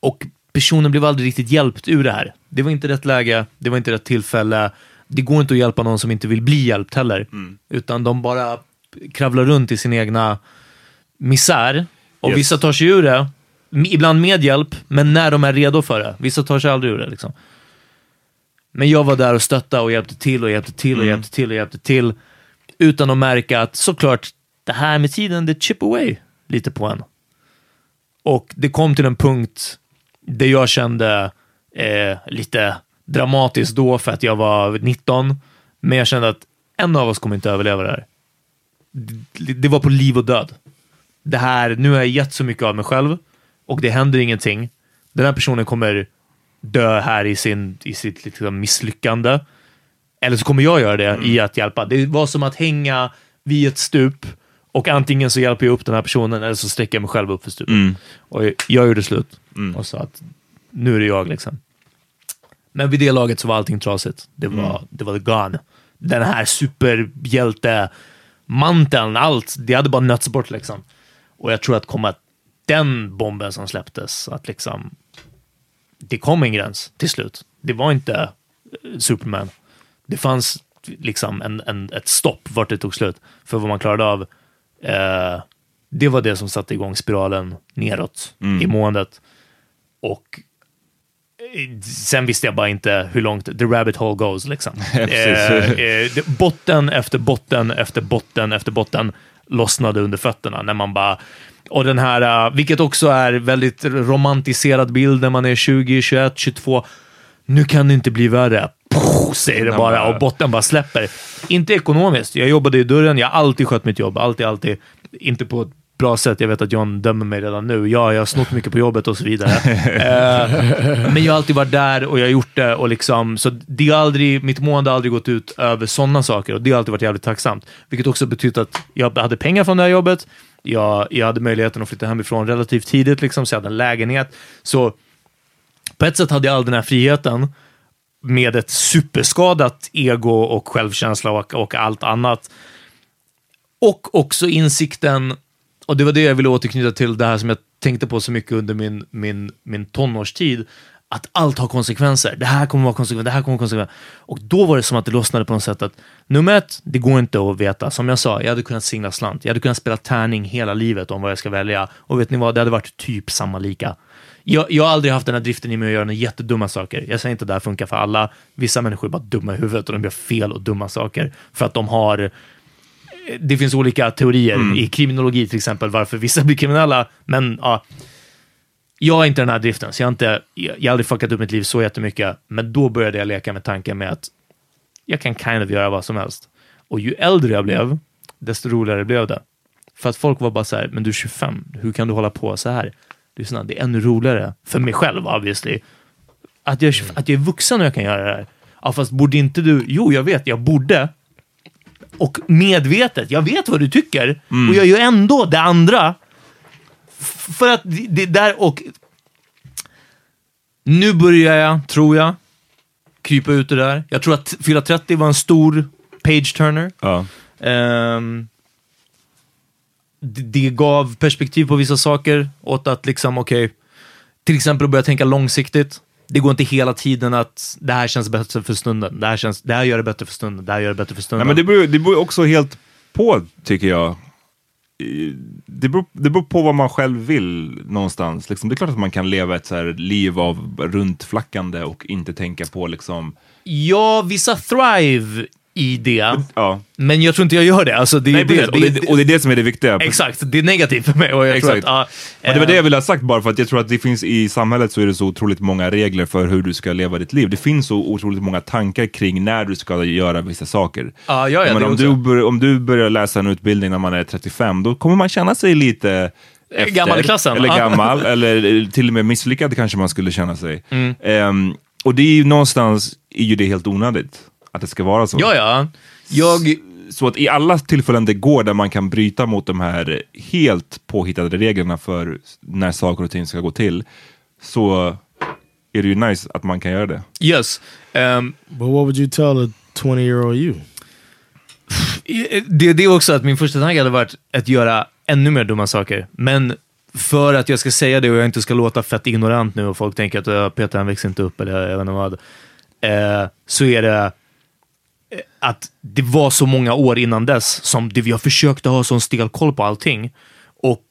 Och personen blev aldrig riktigt hjälpt ur det här. Det var inte rätt läge, det var inte rätt tillfälle. Det går inte att hjälpa någon som inte vill bli hjälpt heller. Utan de bara kravlar runt i sin egna misär. Och Yes. vissa tar sig ur det, ibland med hjälp, men när de är redo för det. Vissa tar sig aldrig ur det. Liksom. Men jag var där och stöttade och hjälpte till och hjälpte till och hjälpte till och hjälpte till. Utan att märka att såklart, det här med tiden, det chip away lite på en. Och det kom till en punkt där jag kände eh, lite dramatiskt då för att jag var 19. Men jag kände att en av oss kommer inte överleva det här. Det, det var på liv och död. Det här, nu har jag gett så mycket av mig själv och det händer ingenting. Den här personen kommer dö här i, sin, i sitt liksom, misslyckande. Eller så kommer jag göra det i att hjälpa. Det var som att hänga vid ett stup och antingen så hjälper jag upp den här personen eller så sträcker jag mig själv upp för stupet. Och jag, jag gjorde slut och sa att nu är det jag liksom. Men vid det laget så var allting trasigt. Det var, det var gone. Den här superhjälte-manteln, allt, det hade bara nötts bort liksom. Och jag tror att komma den bomben som släpptes, att liksom det kom en gräns till slut. Det var inte eh, Superman. Det fanns liksom en, en, ett stopp vart det tog slut för vad man klarade av. Eh, det var det som satte igång spiralen neråt i måendet. Och eh, sen visste jag bara inte hur långt the rabbit hole goes. Liksom. Eh, eh, botten efter botten efter botten efter botten lossnade under fötterna när man bara och den här, eh, vilket också är väldigt romantiserad bild när man är 20, 21, 22. Nu kan det inte bli värre. Säger det bara och botten bara släpper. Inte ekonomiskt. Jag jobbade i dörren. Jag har alltid skött mitt jobb. Alltid, alltid. Inte på ett bra sätt. Jag vet att John dömer mig redan nu. Ja, jag har snott mycket på jobbet och så vidare. Eh, men jag har alltid varit där och jag har gjort det. Och liksom, så det har aldrig, mitt mående har aldrig gått ut över sådana saker och det har alltid varit jävligt tacksamt. Vilket också betyder att jag hade pengar från det här jobbet. Jag, jag hade möjligheten att flytta hemifrån relativt tidigt, liksom, så jag hade en lägenhet. Så på ett sätt hade jag all den här friheten med ett superskadat ego och självkänsla och, och allt annat. Och också insikten, och det var det jag ville återknyta till, det här som jag tänkte på så mycket under min, min, min tonårstid, att allt har konsekvenser. Det här kommer vara konsekvenser, det här kommer vara konsekvenser. Och då var det som att det lossnade på något sätt att nummer ett, det går inte att veta. Som jag sa, jag hade kunnat singla slant. Jag hade kunnat spela tärning hela livet om vad jag ska välja. Och vet ni vad, det hade varit typ samma lika. Jag, jag har aldrig haft den här driften i mig att göra några jättedumma saker. Jag säger inte att det här funkar för alla. Vissa människor är bara dumma i huvudet och de gör fel och dumma saker för att de har det finns olika teorier i kriminologi till exempel varför vissa blir kriminella, men ja. Jag har inte den här driften, så jag har, inte, jag, jag har aldrig fuckat upp mitt liv så jättemycket, men då började jag leka med tanken med att jag kan kind of göra vad som helst. Och ju äldre jag blev, desto roligare blev det. För att folk var bara så här, men du är 25, hur kan du hålla på så här? Lyssna, det är ännu roligare, för mig själv obviously, att jag, att jag är vuxen och jag kan göra det här. Ja, fast borde inte du? Jo, jag vet, jag borde. Och medvetet, jag vet vad du tycker och jag gör ändå det andra. För att det, där och... Nu börjar jag, tror jag, krypa ut det där. Jag tror att fylla 30 var en stor page-turner. Ja. Ehm, det, gav perspektiv på vissa saker åt att liksom, okej, till exempel att börja tänka långsiktigt. Det går inte hela tiden att det här känns bättre för stunden. Det här, känns, det här gör det bättre för stunden. Det här gör det bättre för stunden. Nej, men det beror, det beror också helt på, tycker jag. det beror, det beror på vad man själv vill någonstans. Liksom, det är klart att man kan leva ett så här liv av runtflackande och inte tänka på liksom... Ja, vissa thrive i det. Ja. Men jag tror inte jag gör det. Alltså, det, Nej, det, precis. och, det, och det är det som är det viktiga. Exakt, det är negativt för mig. Och jag tror Exakt. att, ja, Och det var eh, det jag ville ha sagt bara för att jag tror att det finns i samhället så är det så otroligt många regler för hur du ska leva ditt liv. Det finns så otroligt många tankar kring när du ska göra vissa saker. Ja, ja, ja, Men det om, du bör, om du börjar läsa en utbildning när man är 35, då kommer man känna sig lite efter, Gammal i klassen. Eller Ja. gammal, eller till och med misslyckad kanske man skulle känna sig. Mm. Ehm, och det är ju någonstans, är ju det helt onödigt att det ska vara så. Ja, ja. Jag... Så att i alla tillfällen det går där man kan bryta mot de här helt påhittade reglerna för när saker och ting ska gå till, så är det ju nice att man kan göra det. Yes. Um, But what would you tell a 20 year old you? det, det är också att min första tanke hade varit att göra ännu mer dumma saker. Men för att jag ska säga det och jag inte ska låta fett ignorant nu och folk tänker att "Äh, Peter han växer inte upp eller jag vet inte vad. Eh, så är det att det var så många år innan dess som det, jag försökte ha sån stel koll på allting. Och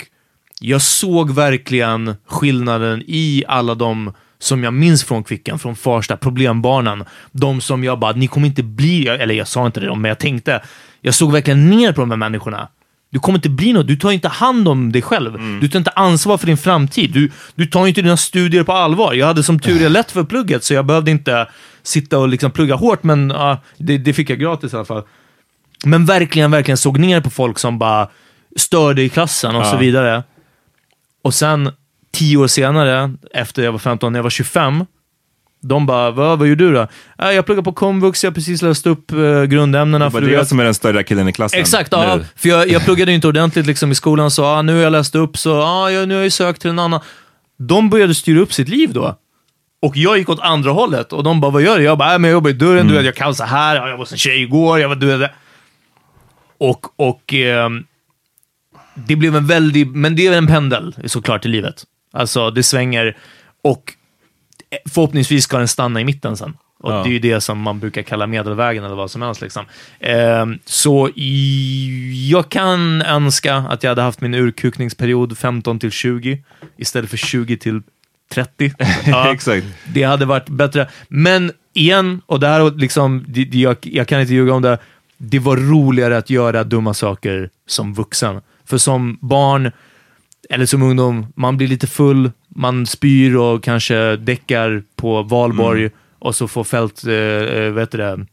jag såg verkligen skillnaden i alla de som jag minns från Kvicken, från Farsta, problembarnen. De som jag bara, ni kommer inte bli, eller jag sa inte det, men jag tänkte, jag såg verkligen ner på de här människorna. Du kommer inte bli något, du tar inte hand om dig själv. Du tar inte ansvar för din framtid. Du, du tar inte dina studier på allvar. Jag hade som tur är lätt för plugget, så jag behövde inte sitta och liksom plugga hårt, men ja, det, det fick jag gratis i alla fall. Men verkligen, verkligen såg ner på folk som bara störde i klassen och Ja. så vidare. Och sen tio år senare, efter jag var 15, när jag var 25, de bara, vad, vad gör du då? "Ja, Jag pluggar på komvux, jag har precis läst upp eh, grundämnena. Det var du vet." som är den större killen i klassen. Exakt, ja, för jag, jag pluggade inte ordentligt liksom, i skolan, så ah, nu har jag läst upp, så ah, jag, nu har jag sökt till en annan. De började styra upp sitt liv då. Och jag gick åt andra hållet och de bara, vad gör du? Jag bara, äh, men jag jobbar i dörren, du vet, jag kan så här, jag var en tjej igår, jag var, du vet. Och, och ehm, det blev en väldig, men det är en pendel såklart i livet. Alltså, det svänger och förhoppningsvis ska den stanna i mitten sen. Och Ja. det är ju det som man brukar kalla medelvägen eller vad som helst. Liksom. Ehm, så i, jag kan önska att jag hade haft min urkukningsperiod 15 till 20 istället för 20 till 30. Ja, Exakt. Det hade varit bättre. Men igen, och det här liksom, det, det- jag, jag kan inte ljuga om det, det var roligare att göra dumma saker som vuxen. För som barn, eller som ungdom, man blir lite full, man spyr och kanske däckar på valborg och så får fält, eh, eh, vet det,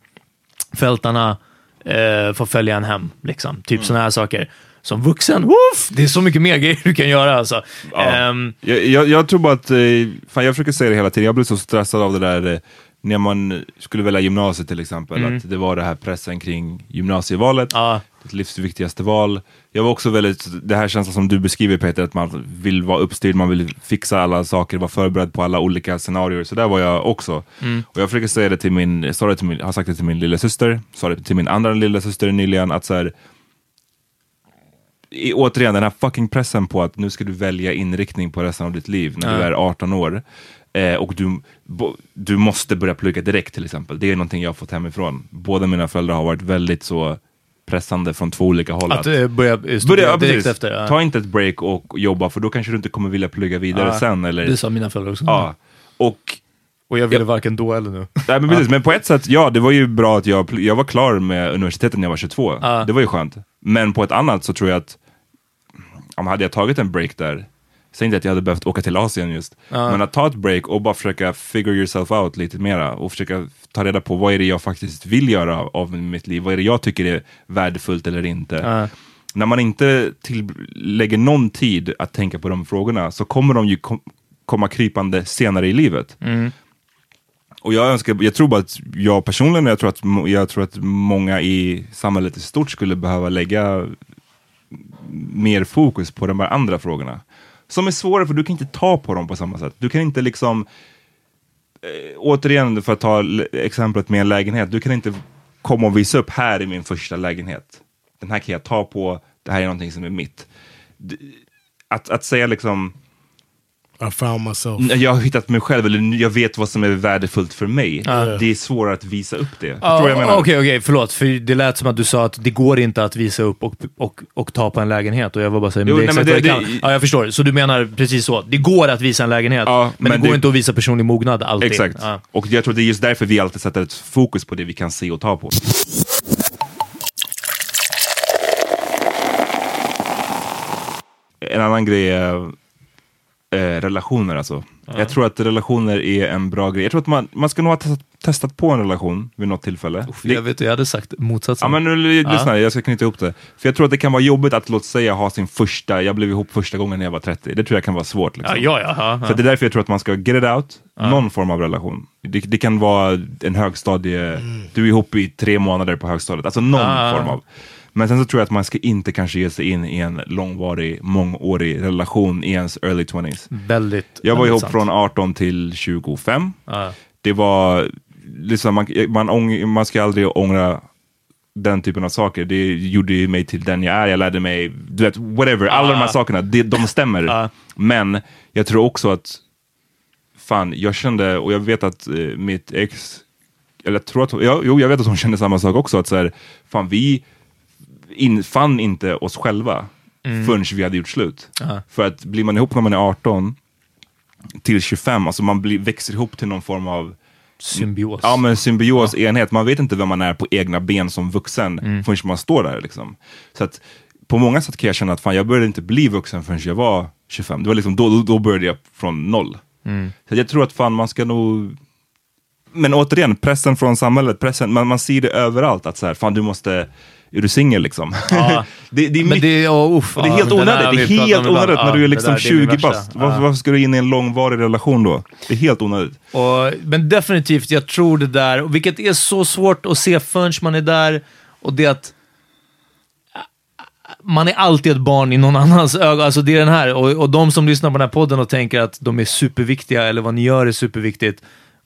fältarna eh, får följa en hem. Liksom. Typ sådana här saker. Som vuxen, woof, det är så mycket mer grejer du kan göra. Alltså. Ja. Ehm, Jag, jag, jag tror bara att, eh, fan jag försöker säga det hela tiden, jag blev så stressad av det där eh, när man skulle välja gymnasiet till exempel, Mm. att det var det här pressen kring gymnasievalet, ja, ditt livs viktigaste val. Jag var också väldigt, det här känslan som du beskriver Peter, att man vill vara uppstyrd, man vill fixa alla saker, vara förberedd på alla olika scenarier. Så där var jag också. Mm. Och jag försöker säga det till min, jag sa det till min, har sagt det till min lilla syster, sa det till min andra lilla syster nyligen, att så här, i, återigen den här fucking pressen på att nu ska du välja inriktning på resten av ditt liv när du Ja. är 18 år. Eh, och du, bo, du måste börja plugga direkt till exempel. Det är någonting jag har fått hemifrån. Båda mina föräldrar har varit väldigt så pressande från två olika håll. att eh, börja Börja, studera ja, direkt precis. efter. Ja. Ta inte ett break och jobba för då kanske du inte kommer vilja plugga vidare Ja, sen. Eller, Det sa mina föräldrar också. ja. Och Och jag ville varken då eller nu. Nej, men, precis, men på ett sätt, ja, det var ju bra att jag, jag var klar med universitetet när jag var 22. Ja. Det var ju skönt. Men på ett annat så tror jag att, om hade jag tagit en break där, säg inte att jag hade behövt åka till Asien just, Ja. men att ta ett break och bara försöka figure yourself out lite mera och försöka ta reda på vad är det jag faktiskt vill göra av mitt liv, vad är det jag tycker är värdefullt eller inte. Ja. När man inte till, lägger någon tid att tänka på de frågorna så kommer de ju kom, komma krypande senare i livet. Och jag, önskar, jag tror bara att jag personligen, jag tror, att, jag tror att många i samhället i stort skulle behöva lägga mer fokus på de här andra frågorna. Som är svårare för du kan inte ta på dem på samma sätt. Du kan inte liksom, eh, återigen för att ta exemplet med en lägenhet, du kan inte komma och visa upp här är min första lägenhet. Den här kan jag ta på, det här är någonting som är mitt. Att, att säga liksom, i found myself. Jag har hittat mig själv, eller jag vet vad som är värdefullt för mig. Ja. Det är svårare att visa upp det. Jag menar? Okej, okej, förlåt. För det lät som att du sa att det går inte att visa upp och, och, och ta på en lägenhet. Och jag var bara såhär, men Jo, det är nej, exakt men vad det- det kan. det- Ja, jag förstår. Så du menar precis så. Det går att visa en lägenhet, men, men det går det- inte att visa personlig mognad alltid. Exakt. Och jag tror det är just därför vi alltid sätter ett fokus på det vi kan se och ta på. En annan grej är eh, relationer alltså. Jag tror att relationer är en bra grej. Jag tror att man, man ska nog ha testat, testat på en relation vid något tillfälle. Jag, vet, jag hade sagt motsatsen. Ja men nu lyssna, jag ska knyta ihop det. För jag tror att det kan vara jobbigt att låt säga ha sin första, jag blev ihop första gången när jag var 30. Det tror jag kan vara svårt. Liksom. Ja, ja, ja, ja. Så det är därför jag tror att man ska get it out, någon form av relation. Det, det kan vara en högstadie, du är ihop i tre månader på högstadiet, alltså någon form av. Men sen så tror jag att man ska inte kanske ge sig in i en långvarig, mångårig relation i ens early 20s. Väldigt Jag var ihop från 18 till 25. Ja. Det var, liksom, man, man, ång, man ska aldrig ångra den typen av saker. Det gjorde ju mig till den jag är. Jag lärde mig, du vet, whatever. Alla de här Ah. sakerna, det, de stämmer. Ah. Men jag tror också att, fan, jag kände, och jag vet att eh, mitt ex, eller jag tror att, ja, jo, jag vet att hon kände samma sak också. Att så här, fan, vi in, fann inte oss själva Mm. förrän vi hade gjort slut. Ah. För att blir man ihop när man är 18 till 25, alltså man blir, växer ihop till någon form av Symbios. Ja men symbios, enhet. Man vet inte vem man är på egna ben som vuxen Mm. förrän man står där. Liksom. Så att på många sätt kan jag känna att fan, jag började inte bli vuxen förrän jag var 25. Det var liksom, då, då- då började jag från noll. Mm. Så jag tror att fan man ska nog... Men återigen, pressen från samhället, pressen, man, man ser det överallt att så här, fan du måste, är du singel liksom? Ja. det, det är Men mycket- det, oh, uff, och det är ja, helt onödigt, det är helt onödigt när du är liksom där, det är min 20 värsta. bast. Varför, varför ska du in i en långvarig relation då? Det är helt onödigt. Och, men definitivt, jag tror det där, vilket är så svårt att se förrän man är där, och det att man är alltid ett barn i någon annans ögon. Alltså det är den här, och, och de som lyssnar på den här podden och tänker att de är superviktiga, eller vad ni gör är superviktigt,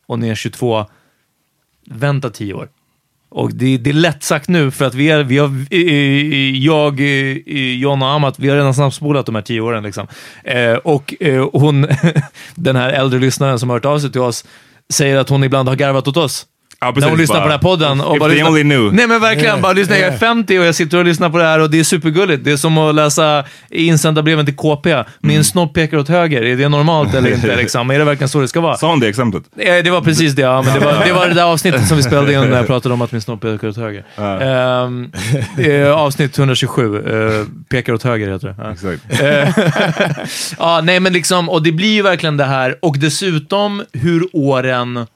och ni är 22, vänta 10 år. Och det, det är lätt sagt nu, för att vi, är, vi har, eh, jag, eh, John och Amat, vi har redan snabbspolat de här tio åren. Liksom. Eh, och eh, hon, den här äldre lyssnaren som har hört av sig till oss, säger att hon ibland har garvat åt oss. Ja, när hon lyssnar bara, på den här podden. Och bara lyssnar- only knew. Nej men verkligen, Yeah, bara lyssna. Jag är yeah. 50 och jag sitter och lyssnar på det här och det är supergulligt. Det är som att läsa insända breven till KP. Min Mm. snopp pekar åt höger. Är det normalt eller inte? Liksom? Är det verkligen så det ska vara? Sa hon det exemplet? Eh, Det var precis det, ja. Men det, var, det var det där avsnittet som vi spelade in när jag pratade om att min snopp pekar åt höger. Ehm, eh, avsnitt 127, eh, pekar åt höger heter det. Ja. Exakt. Eh, ja, nej men liksom, och det blir ju verkligen det här, och dessutom hur åren,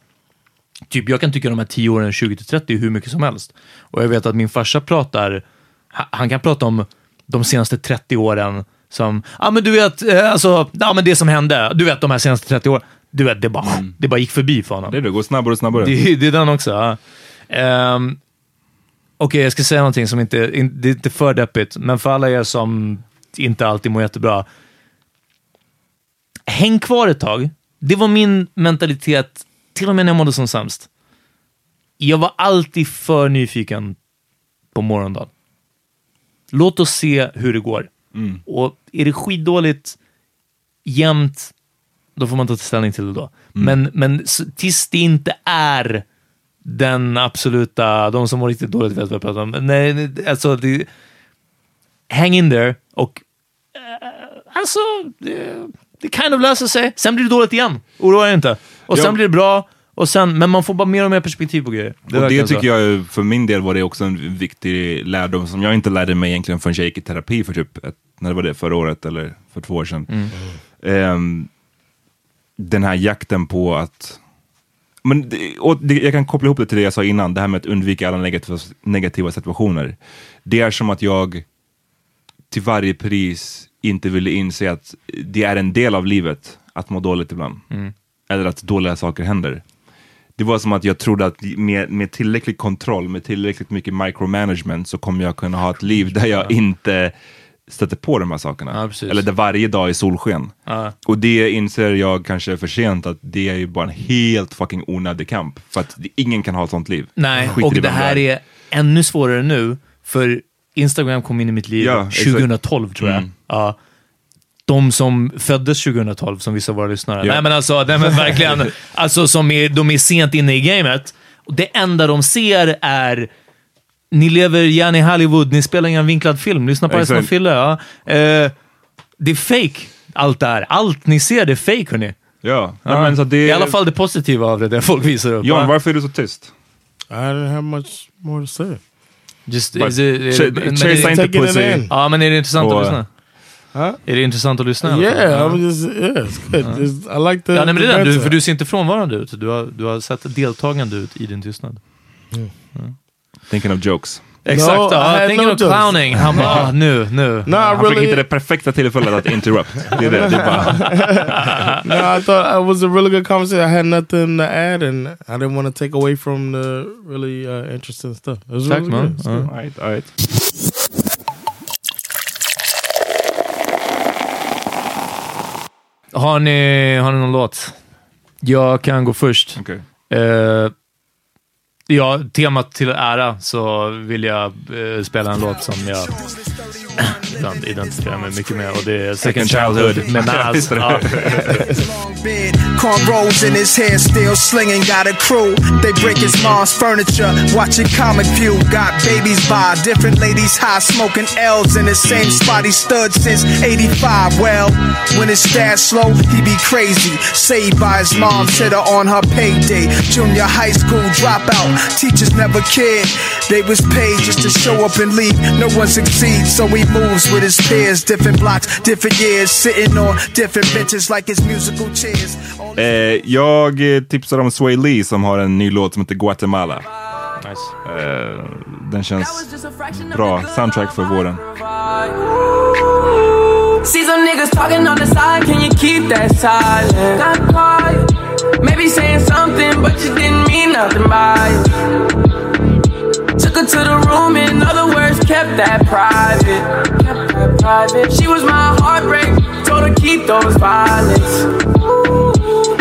typ jag kan tycka de här 10 åren, 20 till 30, är hur mycket som helst. Och jag vet att min farsa pratar, ha- han kan prata om de senaste 30 åren som, ja men du vet, eh, alltså, ja men det som hände, du vet de här senaste 30 åren, du vet, det bara, det bara gick förbi för honom. Det det, går snabbare och snabbare. Det, det är den också. Ja. Ehm, Okej, jag ska säga någonting som inte, in, det är inte för deppigt, men för alla er som inte alltid mår jättebra. Häng kvar ett tag. Det var min mentalitet, till och med när jag mådde som sämst. Jag var alltid för nyfiken på morgondagen. Låt oss se hur det går. Och är det skitdåligt jämt, då får man ta ställning till det då. Men, men s- tills det inte är den absoluta, de som mår riktigt dåligt vet vad jag pratar om. Nej, alltså, det, hang in there och eh, alltså, det, det kind of löser sig. Sen blir det dåligt igen, oroa er inte. Och sen Ja. blir det bra, och sen, men man får bara mer och mer perspektiv på grejer. är och det verkligen så. tycker jag, för min del var det också en viktig lärdom som jag inte lärde mig egentligen förrän jag gick i terapi för typ, ett, när var det, förra året eller för två år sedan. Mm. Ehm, den här jakten på att men det, och det, jag kan koppla ihop det till det jag sa innan, det här med att undvika alla negativa, negativa situationer. Det är som att jag till varje pris inte ville inse att det är en del av livet att må dåligt ibland. Eller att dåliga saker händer. Det var som att jag trodde att med, med tillräcklig kontroll, med tillräckligt mycket micromanagement så kommer jag kunna ha ett liv där jag inte stöter på de här sakerna. Ja. Eller där varje dag är solsken. Ja. Och det inser jag kanske för sent att det är ju bara en helt fucking onödig kamp. För att ingen kan ha ett sånt liv. Nej, Skit i och det här är ännu svårare nu, för Instagram kom in i mitt liv Ja, exakt. 2012 tror jag. Mm. Ja. De som föddes 2012, som vissa av våra lyssnare. Ja. Nej, men alltså, nej, men verkligen, alltså som är, de är sent inne i gamet. Och det enda de ser är ni lever gärna i Hollywood, ni spelar ingen vinklad film, lyssna på resten av. Fille. Ja. Eh, det är fake, allt det här. Allt ni ser, det är fake, hörni. Ja, Ja. Men så det, I alla fall det positiva av det, det folk visar upp. John, Ja. varför är du så tyst? I didn't have much more to say. Just, Bara- is it, Ch- men chasa är det- inte it pussy. in. Ja, men är det intressant Och- att lyssna? Huh? Är det intressant att lyssna? Yeah, Ja. I'm just yeah, it's good. It's, I like the. Ja, nej, men det du, för du ser inte frånvarande ut. Du har, du har sett deltagande ut i din tystnad. Thinking of jokes. Exakt, I ja. Thinking no of jokes. clowning. Han bara, ah, nu, nu. No, Han försöker really. hitta det perfekta tillfället att interrupt. Det är det. det är bara, no, I thought it was a really good conversation. I had nothing to add, and I didn't want to take away from the really uh, interesting stuff. It was Tack, really man. good. Good. all right, all right. Har ni, har ni någon låt? Jag kan gå först. Okej. Eh, ja, temat till ära så vill jag eh, spela en låt som jag ibland identifierar mig mycket med och det är Second Childhood med Nas. Visst är det. Ja. Cornrows in his hair, still slinging. Got a crew. They break his mom's furniture. Watching Comic View. Got babies by different ladies high, smoking L's in the same spot he stood since 85. Well, when his dad slow, he be crazy. Saved by his mom's hitter on her payday. Junior high school dropout. Teachers never cared. They was paid just to show up and leave. No one succeeds, so he moves with his peers. Different blocks, different years. Sitting on different benches like his musical chairs. Eh, jag eh, tipsar om Sway Lee som har en ny låt som heter Guatemala. Nice. Eh, den känns bra. Soundtrack för våren. See some niggas talking on the side, can you keep that silent? Not quiet. Maybe saying something, but you didn't mean nothing by it. Took her to the room, in other words, kept that private. Private. She was my heartbreak, told her keep those violets. Ooh.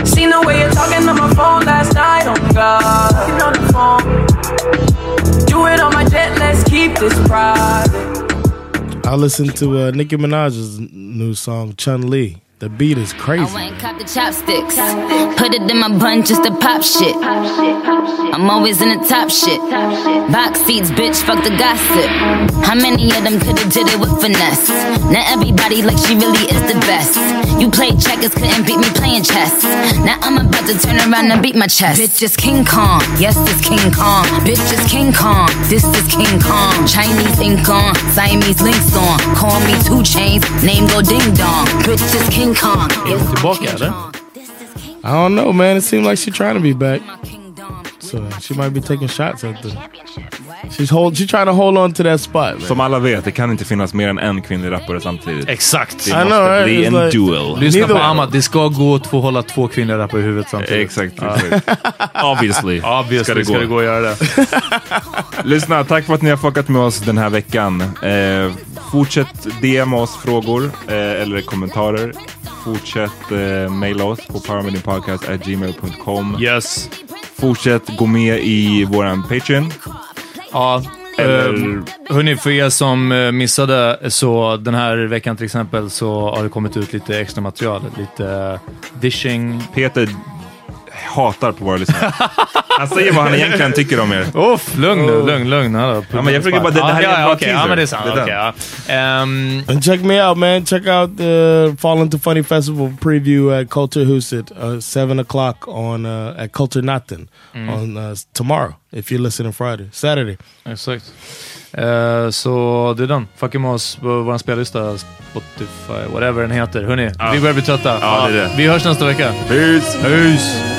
Seen the way you're talking on my phone last night, oh God. On the phone. Do it on my jet, let's keep this private. I listened to uh, Nicki Minaj's new song Chun Li. The beat is crazy. I went and caught the chopsticks. Put it in my bun just to pop shit. I'm always in the top shit. Box seats, bitch, fuck the gossip. How many of them could've did it with finesse? Now everybody like she really is the best. You played checkers, couldn't beat me playing chess. Now I'm about to turn around and beat my chest. Bitch is King Kong, yes, this King Kong. Bitch is King Kong, this is King Kong. Chinese ink on, Siamese links on. Call me two chains, name go ding dong. Bitch is King Kong. Yes, Tillbaka eller? I don't know, man. It seems like she's trying to be back. So she might be taking shots at the. She's hold. She's trying to hold on to that spot. Man. Som alla vet, det kan inte finnas mer än en kvinnlig rappare samtidigt. Exakt. Det I måste know, right? bli en like- duel. Lyssna på Amat, det ska gå att få hålla två kvinnliga rappare i huvudet samtidigt. Exakt. exakt. Obviously. Obviously ska det gå att göra det. Lyssna, tack för att ni har fuckat med oss den här veckan. Eh, fortsätt DM oss frågor eh, eller kommentarer. Fortsätt eh, mejla oss på powermeetingpodcast.gmail.com. Yes. Fortsätt gå med i våran Patreon. Ja, Eller- eh, hörni, för er som eh, missade, så den här veckan till exempel så har det kommit ut lite extra material. Lite dishing. Peter hatar på våra lyssnare. Han säger vad han egentligen tycker om er. Uff, lugn nu, lugn, lugn. Ja, Ja, men jag försöker bara- det- det här är en ja, bra okej, teaser. Ja, men det är sant. Det är okej, ja. And check me out, man. Check out the Fall Into Funny Festival preview at Culture Huset, uh, seven o'clock on uh, at Culture Natten on uh, tomorrow. If you're listening Friday, Saturday. Exakt. Eh, så det är den. Fucka med oss på vår spellista, Spotify, whatever den heter. Hörni, Ja. vi börjar bli trötta. Ja, det är det. Vi hörs nästa vecka. Peace! Peace!